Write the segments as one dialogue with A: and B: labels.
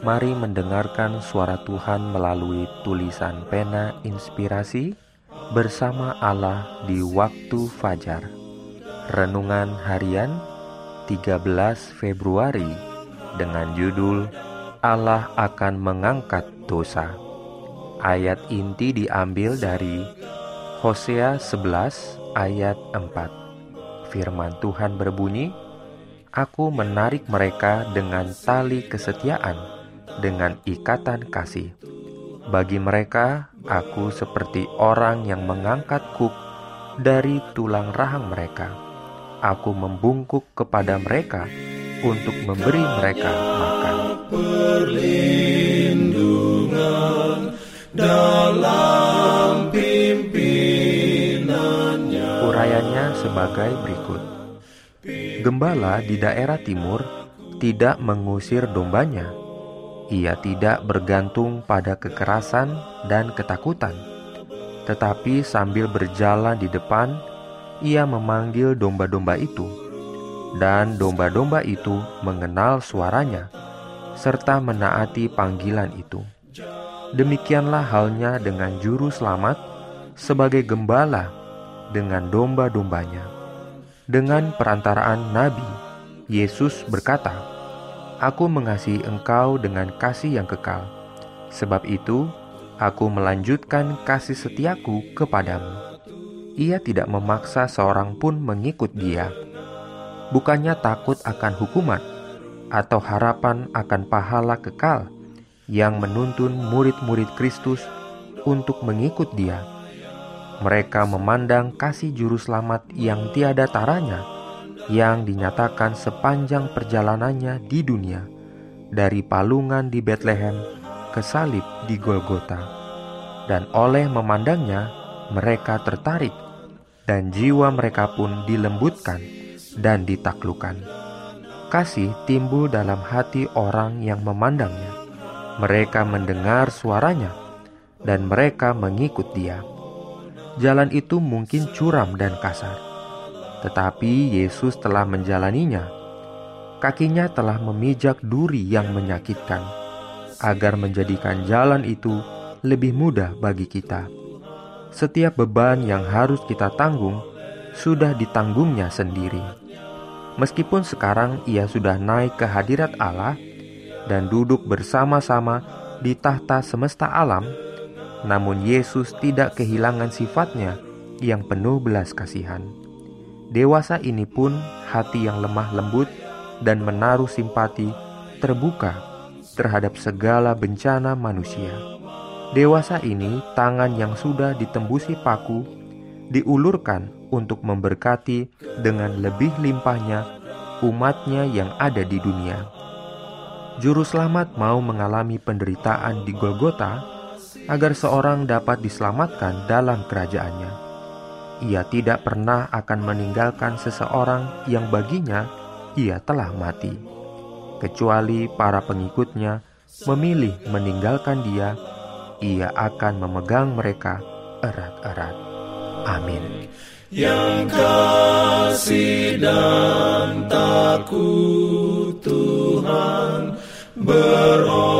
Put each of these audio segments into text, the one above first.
A: Mari mendengarkan suara Tuhan melalui tulisan pena inspirasi bersama Allah di waktu fajar. Renungan harian 13 Februari dengan judul Allah akan mengangkat dosa. Ayat inti diambil dari Hosea 11 ayat 4. Firman Tuhan berbunyi, Aku menarik mereka dengan tali kesetiaan dengan ikatan kasih. Bagi mereka, aku seperti orang yang mengangkat kuk dari tulang rahang mereka. Aku membungkuk kepada mereka untuk memberi mereka makan. Urayanya sebagai berikut. Gembala di daerah timur tidak mengusir dombanya, ia tidak bergantung pada kekerasan dan ketakutan, tetapi sambil berjalan di depan, ia memanggil domba-domba itu, dan domba-domba itu mengenal suaranya serta menaati panggilan itu. Demikianlah halnya dengan Juru Selamat sebagai gembala dengan domba-dombanya. Dengan perantaraan Nabi, Yesus berkata, Aku mengasihi engkau dengan kasih yang kekal. Sebab itu, aku melanjutkan kasih setiaku kepadamu. Ia tidak memaksa seorang pun mengikut dia. Bukannya takut akan hukuman atau harapan akan pahala kekal yang menuntun murid-murid Kristus untuk mengikut dia. Mereka memandang kasih juru selamat yang tiada taranya yang dinyatakan sepanjang perjalanannya di dunia, dari palungan di Bethlehem ke salib di Golgota. Dan oleh memandangnya, mereka tertarik, dan jiwa mereka pun dilembutkan dan ditaklukkan. Kasih timbul dalam hati orang yang memandangnya. Mereka mendengar suaranya, dan mereka mengikut dia. Jalan itu mungkin curam dan kasar tetapi Yesus telah menjalaninya. Kakinya telah memijak duri yang menyakitkan, agar menjadikan jalan itu lebih mudah bagi kita. Setiap beban yang harus kita tanggung sudah ditanggungnya sendiri. Meskipun sekarang ia sudah naik ke hadirat Allah dan duduk bersama-sama di tahta semesta alam, namun Yesus tidak kehilangan sifatnya yang penuh belas kasihan. Dewasa ini pun hati yang lemah lembut dan menaruh simpati terbuka terhadap segala bencana manusia. Dewasa ini tangan yang sudah ditembusi paku diulurkan untuk memberkati dengan lebih limpahnya umatnya yang ada di dunia. Juru selamat mau mengalami penderitaan di Golgota agar seorang dapat diselamatkan dalam kerajaannya ia tidak pernah akan meninggalkan seseorang yang baginya ia telah mati, kecuali para pengikutnya memilih meninggalkan dia, ia akan memegang mereka erat-erat. Amin.
B: Yang kasih dan takut Tuhan beroleh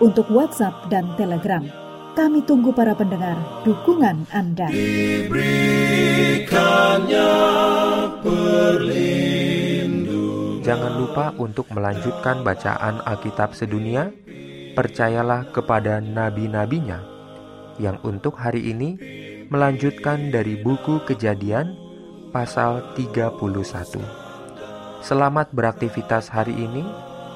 C: untuk WhatsApp dan Telegram. Kami tunggu para pendengar dukungan Anda.
B: Diberikannya perlindungan.
A: Jangan lupa untuk melanjutkan bacaan Alkitab sedunia. Percayalah kepada nabi-nabinya yang untuk hari ini melanjutkan dari buku Kejadian pasal 31. Selamat beraktivitas hari ini.